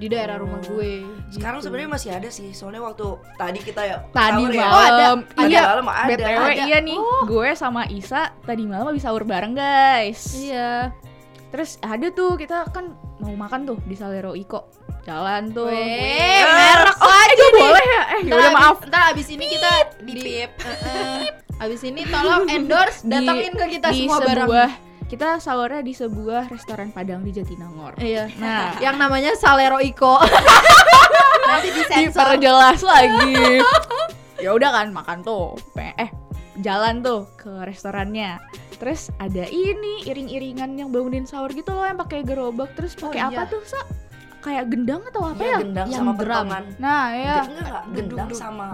Speaker 3: di daerah
Speaker 6: Oh.
Speaker 3: rumah gue
Speaker 6: sekarang
Speaker 3: gitu.
Speaker 6: sebenarnya masih ada sih soalnya waktu tadi kita ya
Speaker 2: Tadi
Speaker 6: ya,
Speaker 2: malam,
Speaker 3: Oh, ada.
Speaker 6: tadi
Speaker 2: iya.
Speaker 6: malam ada
Speaker 2: BTW
Speaker 6: ada.
Speaker 2: iya nih, gue sama Isa tadi malam habis sahur bareng guys.
Speaker 3: iya
Speaker 2: Terus ada tuh kita kan mau makan tuh di Salero Iko. Jalan tuh.
Speaker 3: Weh, merek
Speaker 2: oh, eh, gak boleh ya? Eh,
Speaker 3: abis-
Speaker 2: maaf.
Speaker 3: Ntar abis ini kita di pip. abis ini tolong endorse datangin ke kita
Speaker 2: di
Speaker 3: semua barang.
Speaker 2: Kita sahurnya di sebuah restoran Padang di Jatinangor.
Speaker 3: Iya.
Speaker 2: Nah,
Speaker 3: Yang namanya Salero Iko.
Speaker 5: nanti disensor
Speaker 2: diperjelas lagi. ya udah kan makan tuh. Pe- Eh, jalan tuh ke restorannya. Terus ada ini iring-iringan yang bangunin sahur gitu loh yang pakai gerobak terus pakai
Speaker 3: Oh,
Speaker 2: apa
Speaker 3: iya.
Speaker 2: tuh, Sa? Kayak gendang atau apa
Speaker 6: Iya,
Speaker 2: ya?
Speaker 6: gendang
Speaker 2: yang
Speaker 6: sama
Speaker 2: drum. Nah, ya.
Speaker 6: Ge- enggak enggak gendang sama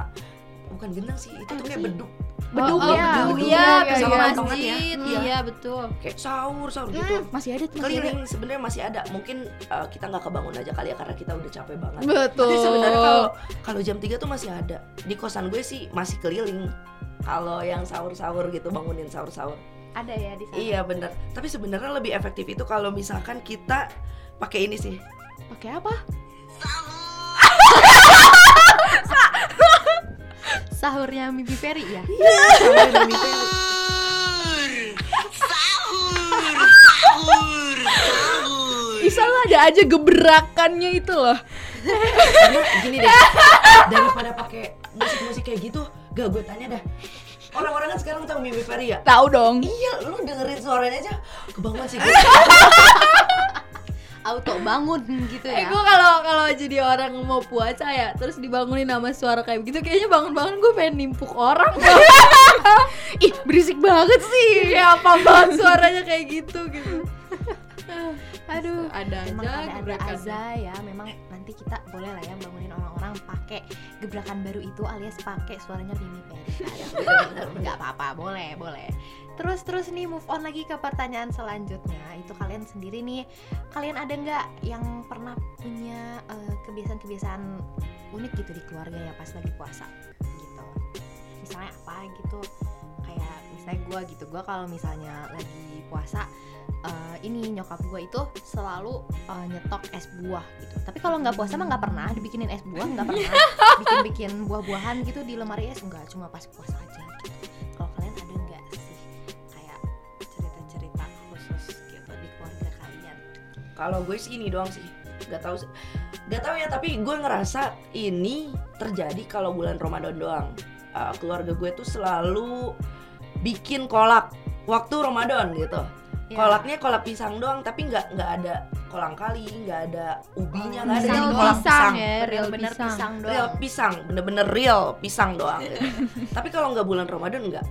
Speaker 6: bukan gendang sih itu tuh kayak beduk
Speaker 2: Beduk
Speaker 3: oh,
Speaker 2: ya.
Speaker 3: beduk,
Speaker 2: beduk,
Speaker 3: iya,
Speaker 2: iya,
Speaker 3: bersama
Speaker 2: iya.
Speaker 3: masjid.
Speaker 6: Iya.
Speaker 3: Iya, betul.
Speaker 6: kayak sahur sahur gitu
Speaker 2: Hmm, masih ada tuh
Speaker 6: keliling sebenarnya masih ada mungkin uh, kita nggak kebangun aja kali ya karena kita udah capek banget
Speaker 3: Betul.
Speaker 6: tapi sebenarnya kalau kalau jam 3 tuh masih ada di kosan gue sih masih keliling kalau yang sahur-sahur gitu bangunin sahur-sahur
Speaker 5: ada ya di sana
Speaker 6: iya bener tapi sebenarnya lebih efektif itu kalau misalkan kita pakai ini sih
Speaker 2: Pakai apa?
Speaker 5: Sahurnya Mimpi Ferry ya?
Speaker 6: Sahur dan mie peri.
Speaker 2: Bisa lah ada aja gebrakannya itu loh.
Speaker 6: karena gini deh daripada pakai musik-musik kayak gitu gak gue tanya dah. Orang-orang kan sekarang tahu Mimi Ferry ya?
Speaker 2: Tahu dong.
Speaker 6: iya lu dengerin suaranya aja. Kebangun sih. gue
Speaker 5: auto bangun gitu
Speaker 3: Eh
Speaker 5: ya.
Speaker 3: gue kalau kalau jadi orang mau puasa ya terus dibangunin sama suara kayak begitu kayaknya bangun-bangun gue pengen nimpuk orang.
Speaker 2: Ih, berisik banget sih.
Speaker 3: kayak apa banget suaranya kayak gitu gitu.
Speaker 5: Aduh
Speaker 3: ada
Speaker 5: memang
Speaker 3: aja
Speaker 5: ada ada
Speaker 3: gebrakannya.
Speaker 5: aza ya memang nanti kita boleh lah ya bangunin orang-orang pakai gebrakan baru itu alias pakai suaranya Mimi Ferry nggak apa-apa boleh boleh terus terus nih move on lagi ke pertanyaan selanjutnya. Itu kalian sendiri nih. Kalian ada nggak yang pernah punya eh, kebiasaan-kebiasaan unik gitu di keluarga ya pas lagi puasa? Gitu. Misalnya apa gitu? Kayak misalnya gue gitu. Gue kalau misalnya lagi puasa eh, ini nyokap gue itu selalu eh, nyetok es buah gitu. Tapi kalau nggak puasa mah nggak pernah dibikinin es buah nggak pernah bikin bikin buah-buahan gitu di lemari es. Enggak cuma pas puasa aja gitu kalau
Speaker 6: gue sih ini doang sih Gak tahu sih. Gak tahu ya tapi gue ngerasa ini terjadi kalau bulan Ramadan doang. Uh, keluarga gue tuh selalu bikin kolak waktu Ramadan gitu.
Speaker 5: Ya.
Speaker 6: Kolaknya kolak pisang doang tapi nggak nggak ada kolang kali, nggak ada ubinya, nggak ada
Speaker 5: pisang
Speaker 6: jadi
Speaker 3: real
Speaker 6: kolak
Speaker 3: pisang
Speaker 6: pisang.
Speaker 3: ya real
Speaker 5: Bener-bener
Speaker 3: pisang,
Speaker 5: pisang
Speaker 6: Real
Speaker 5: doang.
Speaker 6: pisang, bener-bener real pisang doang. gitu. tapi kalau nggak bulan Ramadan nggak.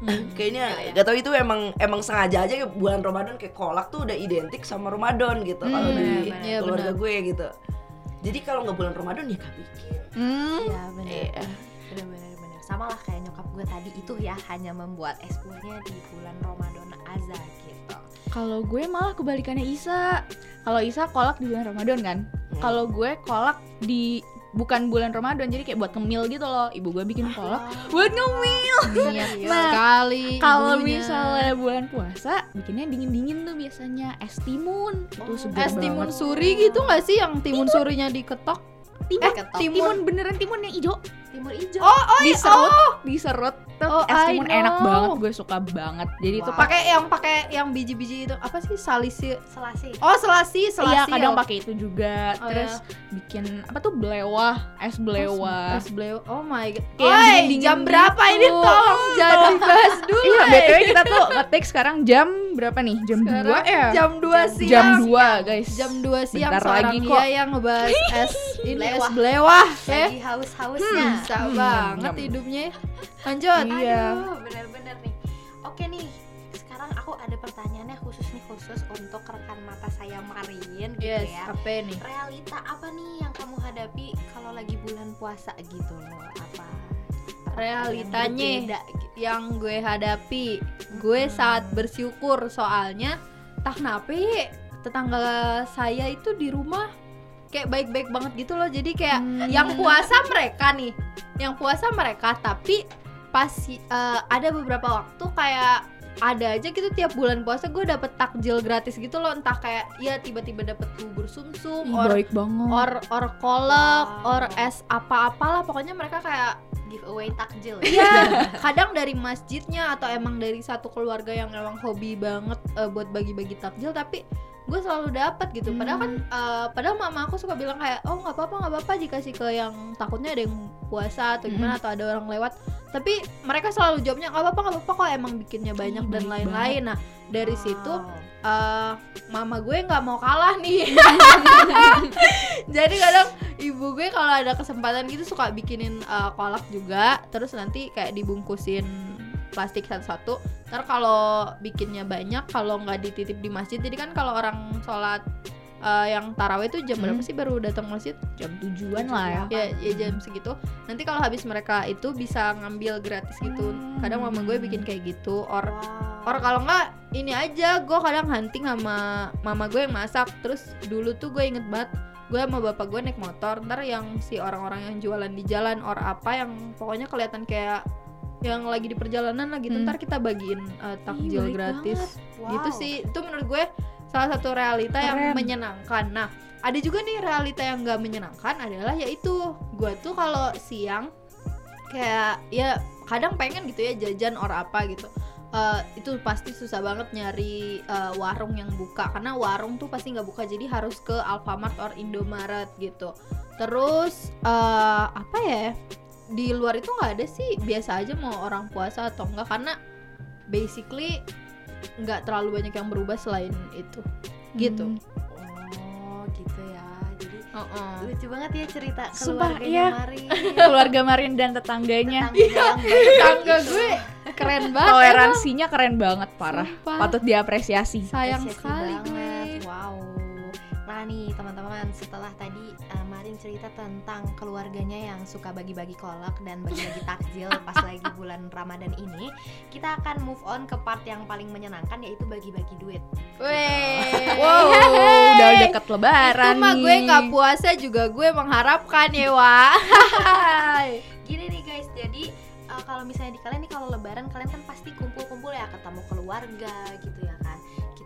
Speaker 3: Hmm.
Speaker 6: Kayaknya
Speaker 5: Iya,
Speaker 6: gak tau itu emang emang sengaja aja ya bulan Ramadan kayak kolak tuh udah identik sama Ramadan gitu kalau
Speaker 3: Hmm,
Speaker 6: di
Speaker 5: benar,
Speaker 3: iya
Speaker 6: keluarga
Speaker 3: benar.
Speaker 6: gue gitu. Jadi kalau nggak bulan Ramadan ya gak bikin.
Speaker 3: Hmm.
Speaker 5: Iya benar.
Speaker 6: Iya.
Speaker 5: Benar-benar benar. Sama lah kayak nyokap gue tadi itu ya hanya membuat es buahnya di bulan Ramadan aja gitu.
Speaker 2: Kalau gue malah kebalikannya Isa. Kalau Isa kolak di bulan Ramadan kan.
Speaker 6: Hmm.
Speaker 2: Kalau gue kolak di bukan bulan Ramadan jadi kayak buat ngemil gitu loh. Ibu gue bikin kolak buat ngemil.
Speaker 3: niat
Speaker 2: Nah,
Speaker 3: sekali
Speaker 2: Kalau misalnya bulan puasa bikinnya dingin-dingin tuh biasanya es timun. Itu
Speaker 5: Oh,
Speaker 2: segar
Speaker 3: es timun
Speaker 2: banget.
Speaker 3: suri gitu nggak sih yang timun surinya diketok
Speaker 2: timun,
Speaker 3: eh,
Speaker 5: ketok.
Speaker 3: timun
Speaker 2: timun beneran timun yang hijau.
Speaker 5: Timur hijau.
Speaker 3: oh oh iya
Speaker 2: diserut,
Speaker 3: oh.
Speaker 2: diserut. Tuh,
Speaker 3: Oh,
Speaker 2: es timun enak banget, gue suka banget. Jadi itu
Speaker 5: Wow.
Speaker 2: pakai
Speaker 3: pakai yang pakai yang biji-biji itu apa sih salisi
Speaker 5: Selasi.
Speaker 3: oh selasi selasi
Speaker 2: Iya, kadang pakai itu juga.
Speaker 3: Oh,
Speaker 2: Terus bikin apa tuh belewah, es belewah.
Speaker 3: es bleu oh my god
Speaker 2: Kayak
Speaker 3: Oi,
Speaker 2: dingin-dingin
Speaker 3: jam berapa ini
Speaker 2: gitu.
Speaker 3: tolong jangan dibahas dulu
Speaker 2: Iya. BTW kita tuh ngetik sekarang jam berapa nih? Jam 2 ya?
Speaker 3: jam 2 siang
Speaker 2: Jam 2, guys.
Speaker 3: jam 2 siang
Speaker 2: Bentar
Speaker 3: seorang
Speaker 2: lagi kok.
Speaker 3: yang ngebahas es ini
Speaker 5: Belewah.
Speaker 3: belewah ya
Speaker 5: Lagi haus-hausnya.
Speaker 3: bisa
Speaker 2: Hmm,
Speaker 3: banget
Speaker 2: nyam.
Speaker 3: hidupnya lanjut
Speaker 2: Iya.
Speaker 5: Bener-bener nih. Oke nih, sekarang aku ada pertanyaannya khusus nih khusus untuk rekan mata saya Marin gitu
Speaker 3: yes
Speaker 5: ya.
Speaker 3: apa nih
Speaker 5: Realita apa nih yang kamu hadapi kalau lagi bulan puasa gitu loh? Apa?
Speaker 3: Realitanya.
Speaker 5: yang gitu?
Speaker 3: yang gue hadapi gue
Speaker 5: Hmm.
Speaker 3: saat bersyukur soalnya tak kenapa ya, tetangga saya itu di rumah kayak baik-baik banget gitu loh jadi kayak
Speaker 2: Hmm.
Speaker 3: yang puasa mereka nih yang puasa mereka tapi pas eh, ada beberapa waktu kayak ada aja gitu tiap bulan puasa gue dapet takjil gratis gitu loh entah kayak ya tiba-tiba dapet bubur sumsum
Speaker 2: Ih,
Speaker 3: or
Speaker 2: baik banget.
Speaker 3: or or kolak
Speaker 5: Wow.
Speaker 3: or es apa-apalah pokoknya mereka kayak
Speaker 5: Giveaway takjil ya?
Speaker 3: Iya, kadang dari masjidnya atau emang dari satu keluarga yang emang hobi banget eh, buat bagi-bagi takjil tapi gue selalu dapat gitu. Padahal kan eh, padahal mama aku suka bilang kayak oh nggak apa-apa nggak apa-apa dikasih ke yang takutnya ada yang puasa atau gimana atau ada orang lewat. Tapi mereka selalu jawabnya nggak apa-apa nggak apa-apa kok emang bikinnya banyak
Speaker 2: Ih,
Speaker 3: dan lain-lain. Nah dari
Speaker 5: Wow.
Speaker 3: situ eh mama gue nggak mau kalah nih jadi kadang ibu gue kalau ada kesempatan gitu suka bikinin eh, kolak juga terus nanti kayak dibungkusin plastik satu-satu ntar kalau bikinnya banyak kalau nggak dititip di masjid jadi kan kalau orang sholat eh, yang taraweh itu jam berapa
Speaker 2: Hmm.
Speaker 3: sih baru datang masjid
Speaker 2: jam tujuan lah ya.
Speaker 3: ya, ya jam segitu nanti kalau habis mereka itu bisa ngambil gratis gitu kadang mama gue bikin kayak gitu or
Speaker 5: Wow.
Speaker 3: Or kalau nggak ini aja gue kadang hunting sama mama gue yang masak terus dulu tuh gue inget banget gue sama bapak gue naik motor ntar yang si orang-orang yang jualan di jalan or apa yang pokoknya kelihatan kayak yang lagi di perjalanan lah gitu
Speaker 2: Hmm.
Speaker 3: ntar kita bagiin uh, takjil
Speaker 2: baik
Speaker 3: gratis.
Speaker 5: Wow.
Speaker 3: gitu sih. Itu menurut gue salah satu realita yang
Speaker 2: Keren.
Speaker 3: menyenangkan. Nah ada juga nih realita yang nggak menyenangkan adalah yaitu gue tuh kalau siang kayak ya kadang pengen gitu ya jajan or apa gitu. Eh, itu pasti susah banget nyari eh, warung yang buka. Karena warung tuh pasti nggak buka jadi harus ke Alfamart or Indomaret gitu. Terus eh, apa ya di luar itu nggak ada sih biasa aja mau orang puasa atau enggak karena basically nggak terlalu banyak yang berubah selain itu gitu
Speaker 2: Hmm.
Speaker 5: Oh, gitu ya. Jadi
Speaker 3: Heeh.
Speaker 5: lucu banget ya cerita
Speaker 2: Sumpah,
Speaker 5: keluarganya
Speaker 2: iya.
Speaker 5: Marin.
Speaker 2: Keluarga Marin dan tetangganya.
Speaker 5: Tetangganya yang baik
Speaker 3: tangga
Speaker 5: gitu.
Speaker 3: gue keren banget
Speaker 2: Toleransinya keren banget, parah.
Speaker 3: Sumpah.
Speaker 2: Patut diapresiasi.
Speaker 3: sayang
Speaker 5: Apresiasi
Speaker 3: sekali
Speaker 5: banget. Nah nih teman-teman, setelah tadi uh, Marin cerita tentang keluarganya yang suka bagi-bagi kolak dan bagi-bagi takjil pas lagi bulan Ramadan ini, kita akan move on ke part yang paling menyenangkan yaitu bagi-bagi duit.
Speaker 3: Weh.
Speaker 2: Wow, udah deket lebaran
Speaker 3: Itu mah gue nggak puasa juga gue mengharapkan ya Wak
Speaker 5: Gini nih guys, jadi uh, kalau misalnya di kalian nih kalau lebaran kalian kan pasti kumpul-kumpul ya ketemu keluarga gitu ya.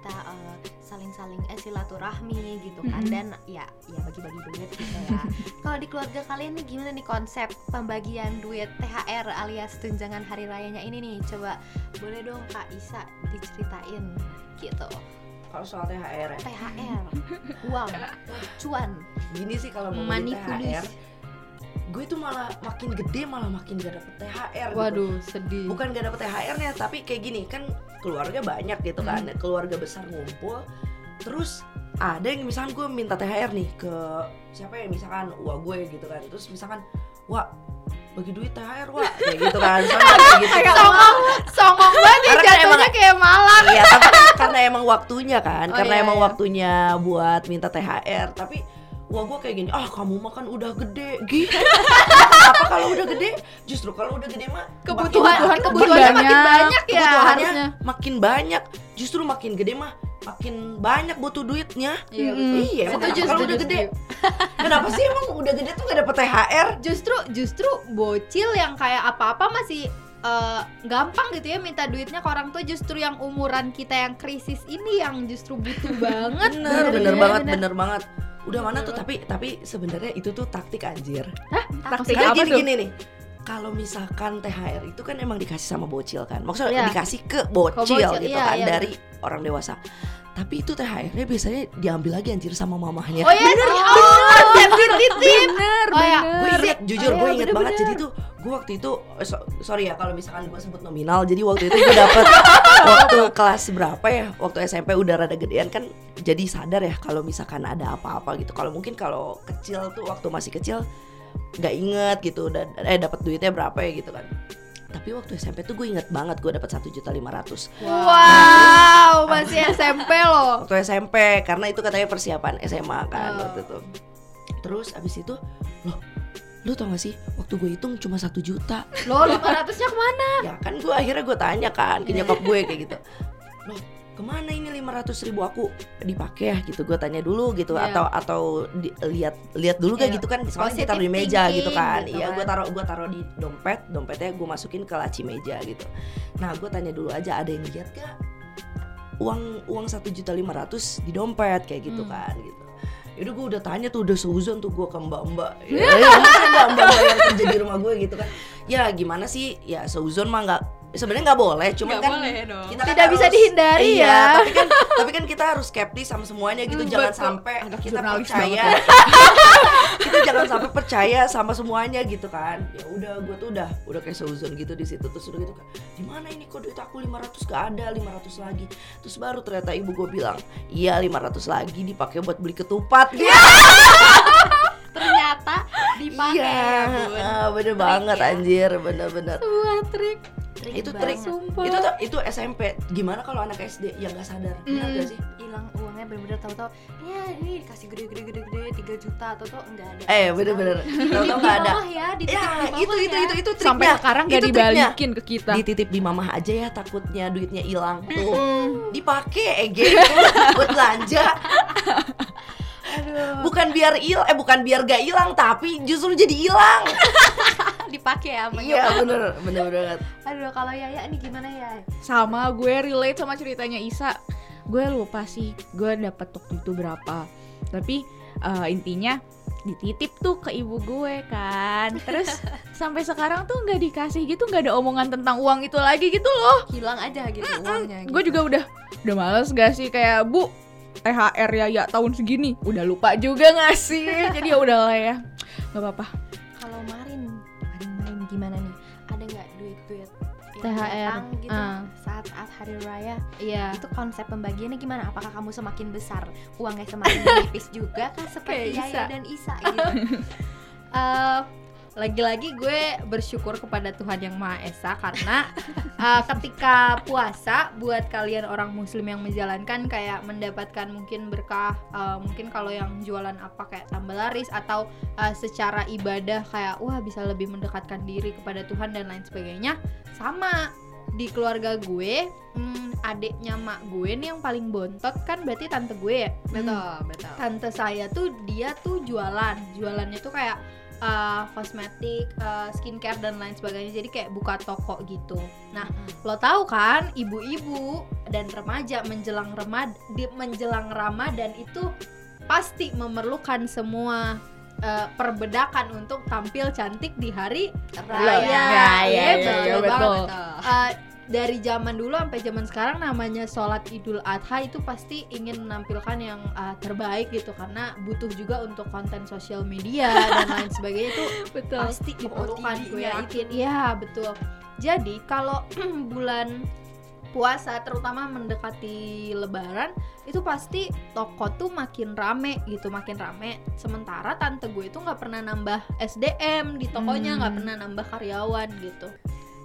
Speaker 5: Kita uh, saling-saling eh, silaturahmi gitu kan
Speaker 2: Mhm.
Speaker 5: dan ya ya bagi-bagi duit gitu ya. kalau di keluarga kalian nih gimana nih konsep pembagian duit THR alias tunjangan hari rayanya ini nih? Coba boleh dong Kak Isa diceritain gitu.
Speaker 6: kalau soal THR ya
Speaker 5: THR, uang, cuan.
Speaker 6: gini sih kalau mau THR. Gue tuh malah makin gede malah makin gak dapet THR gitu.
Speaker 3: Waduh, sedih.
Speaker 6: bukan gak dapet THR-nya tapi kayak gini kan keluarga banyak gitu kan
Speaker 3: Hmm.
Speaker 6: keluarga besar ngumpul terus ada yang misalkan gue minta THR nih ke siapa ya misalkan wah gue gitu kan terus misalkan wah bagi duit THR wah kayak gitu kan Misalkan kayak gitu
Speaker 3: Songong, songong banget ya
Speaker 6: kan
Speaker 3: jatuhnya
Speaker 6: emang-
Speaker 3: kayak malang.
Speaker 6: Iya, tapi kan karena emang waktunya kan,
Speaker 3: Oh,
Speaker 6: karena
Speaker 3: iya,
Speaker 6: emang
Speaker 3: iya.
Speaker 6: waktunya buat minta THR. Tapi wah gue kayak gini, ah kamu makan udah gede, gitu. Apa kalau udah gede? Justru kalau udah gede mah
Speaker 3: Kebutuhan
Speaker 6: makin-
Speaker 3: kebutuhannya makin
Speaker 2: banyak.
Speaker 3: banyak ya
Speaker 6: kebutuhannya
Speaker 3: harusnya.
Speaker 6: makin banyak. Justru makin gede mah makin banyak butuh duitnya.
Speaker 3: Iya,
Speaker 2: Mm-mm.
Speaker 3: betul.
Speaker 6: Iya, kalau udah gede? Kenapa sih emang udah gede tuh gak dapet THR?
Speaker 3: Justru justru bocil yang kayak apa-apa masih eh, gampang gitu ya minta duitnya ke orang tua justru yang umuran kita yang krisis ini yang justru butuh banget.
Speaker 6: Bener, bener,
Speaker 3: Bener,
Speaker 6: banget,
Speaker 3: bener.
Speaker 6: bener banget. Udah mana tuh tapi tapi sebenarnya itu tuh taktik anjir.
Speaker 2: Taktik
Speaker 6: Kayak
Speaker 2: apa
Speaker 6: gini gini nih. Kalau misalkan THR itu kan emang dikasih sama bocil kan. Maksudnya
Speaker 3: Iya.
Speaker 6: dikasih ke bocil,
Speaker 3: bocil,
Speaker 6: gitu
Speaker 3: iya,
Speaker 6: kan
Speaker 3: iya,
Speaker 6: dari orang dewasa. Tapi itu THR-nya biasanya diambil lagi anjir sama mamahnya.
Speaker 3: Oh ya, bener, oh.
Speaker 2: Bener,
Speaker 3: Oh ya,
Speaker 6: gue inget, jujur
Speaker 3: Oh,
Speaker 6: gue
Speaker 3: iya,
Speaker 6: inget
Speaker 3: bener-bener.
Speaker 6: banget jadi tuh gue waktu itu eh, so- sorry ya kalau misalkan gue sebut nominal jadi waktu itu gue dapet waktu kelas berapa ya waktu SMP udah rada gedean kan jadi sadar ya kalau misalkan ada apa-apa gitu kalau mungkin kalau kecil tuh waktu masih kecil nggak inget gitu dan eh dapat duitnya berapa ya gitu kan tapi waktu SMP tuh gue inget banget gue dapat satu juta lima ratus
Speaker 3: Wow, masih SMP loh.
Speaker 6: waktu SMP karena itu katanya persiapan SMA kan
Speaker 3: Oh.
Speaker 6: waktu itu terus abis itu loh lu tau gak sih waktu gue hitung cuma satu juta
Speaker 3: Loh, 500-nya ke mana?
Speaker 6: ya kan gue akhirnya gue tanya kan ke nyokap gue kayak gitu loh ke mana ini 500 ribu aku dipakai ya gitu gue tanya dulu gitu
Speaker 3: Iya.
Speaker 6: atau atau di- lihat lihat dulu kayak
Speaker 3: Iya.
Speaker 6: gitu kan soalnya
Speaker 3: Positive
Speaker 6: ditaruh di meja
Speaker 3: thinking
Speaker 6: gitu kan
Speaker 3: gitu
Speaker 6: iya
Speaker 3: kan.
Speaker 6: gue taruh gue taruh di dompet dompetnya gue masukin ke laci meja gitu nah gue tanya dulu aja ada yang lihat gak uang uang satu juta lima ratus di dompet kayak gitu
Speaker 3: Hmm.
Speaker 6: kan gitu Yaudah gue udah tanya tuh udah seuzon tuh gue ke mbak-mbak. Ya, ya, masa mbak mbak yang kerja di rumah gue gitu kan. Ya gimana sih? Ya seuzon mah nggak sebenarnya nggak boleh
Speaker 3: Nggak
Speaker 6: kan
Speaker 3: boleh dong.
Speaker 6: kita kan
Speaker 3: Tidak bisa
Speaker 6: harus-
Speaker 3: dihindari
Speaker 6: iya,
Speaker 3: ya.
Speaker 6: tapi kan tapi kan kita harus skeptis sama semuanya gitu
Speaker 3: Hmm,
Speaker 6: jangan
Speaker 3: betul.
Speaker 6: sampai
Speaker 2: Anak
Speaker 6: kita percaya
Speaker 2: banget
Speaker 6: kita jangan sampai percaya sama semuanya gitu kan ya udah gue tuh udah udah kayak seuzon gitu di situ terus udah gitu kan di mana ini kok duit aku 500 gak ada 500 lagi terus baru ternyata ibu gue bilang iya 500 lagi dipakai buat beli ketupat gitu
Speaker 5: Ternyata dipakai
Speaker 6: iya
Speaker 5: ya, Bun.
Speaker 6: ah, bener banget
Speaker 5: ya.
Speaker 6: anjir bener-bener
Speaker 3: Sebuah trik.
Speaker 5: Trik
Speaker 6: itu trik.
Speaker 3: Sumpah.
Speaker 6: itu tuh itu SMP gimana kalau anak SD yang nggak sadar. Benar
Speaker 3: Mm.
Speaker 6: gak sih?
Speaker 5: Hilang uangnya bener-bener tahu-tahu ya ini dikasih gede-gede gede-gede 3 juta atau tuh enggak ada.
Speaker 6: Eh bener-bener.
Speaker 5: Di
Speaker 6: nggak ada.
Speaker 5: ya dititip
Speaker 6: ya
Speaker 5: di
Speaker 6: itu itu
Speaker 5: ya.
Speaker 6: itu itu triknya.
Speaker 2: Sampai sekarang gak
Speaker 6: Itu triknya.
Speaker 2: dibalikin ke kita.
Speaker 6: dititip di mamah aja ya takutnya duitnya hilang. Tuh. Dipakai ege buat belanja bukan biar il eh bukan biar gak hilang tapi justru jadi hilang.
Speaker 5: Dipakai ya sama
Speaker 6: iya bener bener banget.
Speaker 5: Aduh kalau Yaya nih gimana ya
Speaker 2: sama gue relate sama ceritanya Isa. Gue lupa sih gue dapet waktu itu berapa. Tapi eh, intinya dititip tuh ke ibu gue kan. Terus sampai sekarang tuh nggak dikasih gitu nggak ada omongan tentang uang itu lagi gitu loh.
Speaker 5: Hilang aja gitu uangnya
Speaker 2: gue juga udah udah males gak sih? Kayak bu THR ya ya tahun segini. Udah lupa juga gak sih? Jadi ya udahlah ya. Nggak apa-apa.
Speaker 5: Kalau Marin Marin Marin gimana nih? Ada nggak duit duit
Speaker 3: THR,
Speaker 5: datang gitu
Speaker 3: ah.
Speaker 5: saat saat hari raya?
Speaker 3: Iya.
Speaker 5: itu konsep pembagiannya gimana? Apakah kamu semakin besar? Uangnya semakin menipis juga kah? Seperti Yaya
Speaker 3: Isa.
Speaker 5: dan Isa gitu?
Speaker 3: Eh, lagi-lagi gue bersyukur kepada Tuhan yang Maha Esa karena eh, ketika puasa buat kalian orang muslim yang menjalankan kayak mendapatkan mungkin berkah eh, mungkin kalau yang jualan apa kayak tambah laris atau eh, secara ibadah kayak wah bisa lebih mendekatkan diri kepada Tuhan dan lain sebagainya sama di keluarga gue hmm, adiknya mak gue nih yang paling bontot kan berarti tante gue ya?
Speaker 5: Betul betul.
Speaker 3: Tante saya tuh dia tuh jualan jualannya tuh kayak uh, kosmetik uh, skincare dan lain sebagainya jadi kayak buka toko gitu nah lo tahu kan ibu-ibu dan remaja menjelang remad di menjelang ramadan itu pasti memerlukan semua uh, perbedakan untuk tampil cantik di hari
Speaker 5: Raya.
Speaker 2: Raya,
Speaker 3: Iya,
Speaker 2: iya,
Speaker 3: betul
Speaker 2: iya,
Speaker 3: banget.
Speaker 2: betul.
Speaker 3: Uh, dari zaman dulu sampai zaman sekarang namanya sholat Idul Adha itu pasti ingin menampilkan yang uh, terbaik gitu. Karena butuh juga untuk konten sosial media dan lain sebagainya itu
Speaker 2: Betul.
Speaker 3: pasti diperlukan gue yakin iya betul. Jadi kalau bulan puasa terutama mendekati lebaran itu pasti toko tuh makin rame gitu makin rame. Sementara tante gue itu nggak pernah nambah SDM di tokonya nggak
Speaker 2: Hmm.
Speaker 3: pernah nambah karyawan gitu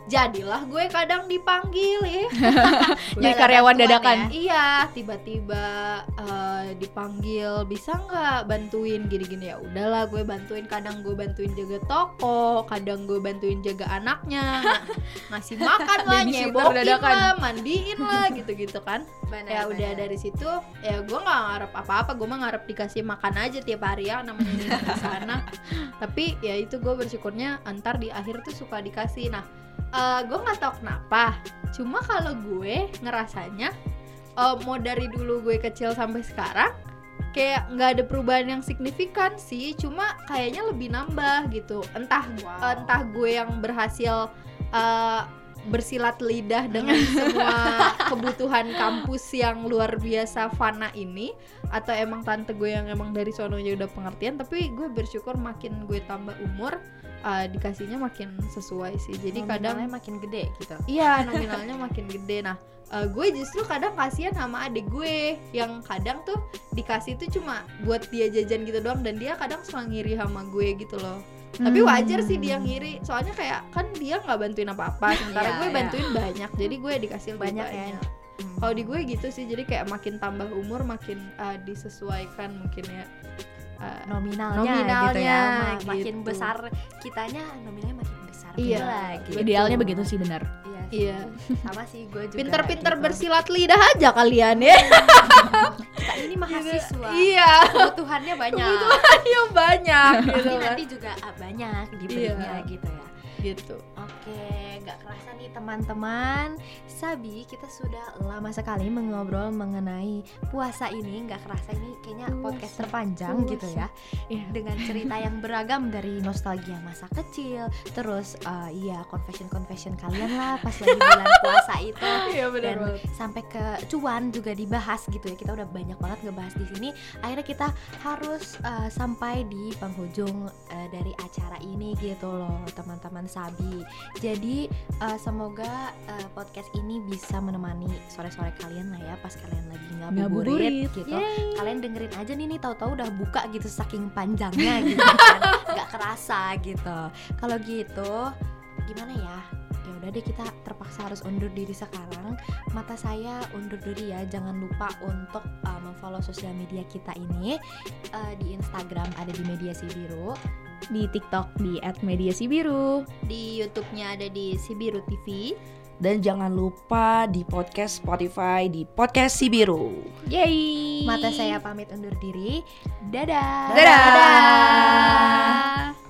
Speaker 3: jadilah gue kadang dipanggil ya
Speaker 2: Jadi
Speaker 5: Udah
Speaker 2: karyawan dadakan.
Speaker 5: ya?
Speaker 3: Iya, tiba-tiba eh, dipanggil bisa nggak bantuin gini-gini ya udahlah gue bantuin kadang gue bantuin jaga toko kadang gue bantuin jaga anaknya ng- ngasih makan lah nyebokin
Speaker 2: dadakan.
Speaker 3: lah mandiin lah gitu-gitu kan
Speaker 5: Benar,
Speaker 3: ya udah
Speaker 5: benar.
Speaker 3: dari situ ya gue nggak ngarep apa-apa gue mah ngarep dikasih makan aja tiap hari ya namanya di sana tapi ya itu gue bersyukurnya antar di akhir tuh suka dikasih nah eh, gue nggak tahu kenapa. Cuma kalau gue ngerasanya eh, mau dari dulu gue kecil sampai sekarang kayak nggak ada perubahan yang signifikan sih. Cuma kayaknya lebih nambah gitu. Entah
Speaker 5: Wow.
Speaker 3: entah gue yang berhasil eh, bersilat lidah dengan semua kebutuhan kampus yang luar biasa fana ini atau emang tante gue yang emang dari sononya udah pengertian tapi gue bersyukur makin gue tambah umur eh, dikasihnya makin sesuai sih. Jadi kadang
Speaker 5: Nominalnya makin gede gitu.
Speaker 3: Iya nominalnya makin gede. Nah eh, gue justru kadang kasihan sama adik gue Yang kadang tuh dikasih tuh cuma buat dia jajan gitu doang Dan dia kadang suka ngiri sama gue gitu loh. Tapi
Speaker 2: Hmm.
Speaker 3: wajar sih dia ngiri. Soalnya kayak kan dia nggak bantuin apa-apa Sementara
Speaker 5: Iya,
Speaker 3: gue
Speaker 5: iya.
Speaker 3: bantuin banyak. Jadi gue dikasih lebih
Speaker 5: Banyak
Speaker 3: banyak,
Speaker 5: ya. Hmm.
Speaker 3: Kalau di gue gitu sih. Jadi kayak makin tambah umur makin eh, disesuaikan mungkin ya
Speaker 5: Nominalnya,
Speaker 3: Nominalnya,
Speaker 5: gitu ya Ma- makin
Speaker 3: gitu.
Speaker 5: besar kitanya nominalnya makin besar
Speaker 3: Iya,
Speaker 5: pula gitu.
Speaker 2: Idealnya begitu sih benar.
Speaker 5: iya sih.
Speaker 3: Iya.
Speaker 5: sama sih gue juga
Speaker 3: Pinter-pinter
Speaker 5: gitu.
Speaker 3: bersilat lidah aja kalian ya
Speaker 5: kita ini mahasiswa
Speaker 3: Iya
Speaker 5: kebutuhannya banyak
Speaker 3: Kebutuhannya banyak gitu
Speaker 5: nanti juga ah, banyak dibelinya
Speaker 3: Iya.
Speaker 5: gitu ya
Speaker 3: Gitu
Speaker 5: Oke, nggak kerasa nih teman-teman. Sabi, kita sudah lama sekali mengobrol mengenai puasa ini. Nggak kerasa ini kayaknya
Speaker 3: Puasa,
Speaker 5: podcast terpanjang
Speaker 3: puasa.
Speaker 5: gitu ya.
Speaker 2: Iya.
Speaker 5: Dengan cerita yang beragam dari nostalgia masa kecil Terus eh, iya confession-confession kalian lah pas lagi bulan puasa itu.
Speaker 3: Iya
Speaker 5: dan sampai ke cuan juga dibahas gitu ya. Kita udah banyak banget ngebahas di sini. Akhirnya kita harus uh, sampai di penghujung uh, dari acara ini gitu loh teman-teman Sabi. Jadi uh, semoga uh, podcast ini bisa menemani sore-sore kalian lah ya pas kalian lagi ngabuburit gitu. Kalian dengerin aja nih nih tahu-tahu udah buka gitu saking panjangnya gitu kan. Nggak kerasa gitu. Kalau gitu gimana ya udah deh kita terpaksa harus undur diri sekarang mata saya undur diri ya jangan lupa untuk uh, memfollow sosial media kita ini Uh, di Instagram ada di media si biru
Speaker 2: Di TikTok di @mediasibiru.
Speaker 3: Di YouTube-nya ada di Sibiru TV
Speaker 6: Dan jangan lupa di podcast Spotify di podcast si biru.
Speaker 2: Yeay.
Speaker 5: mata saya pamit undur diri dadah
Speaker 2: Dadah.
Speaker 3: Dadah.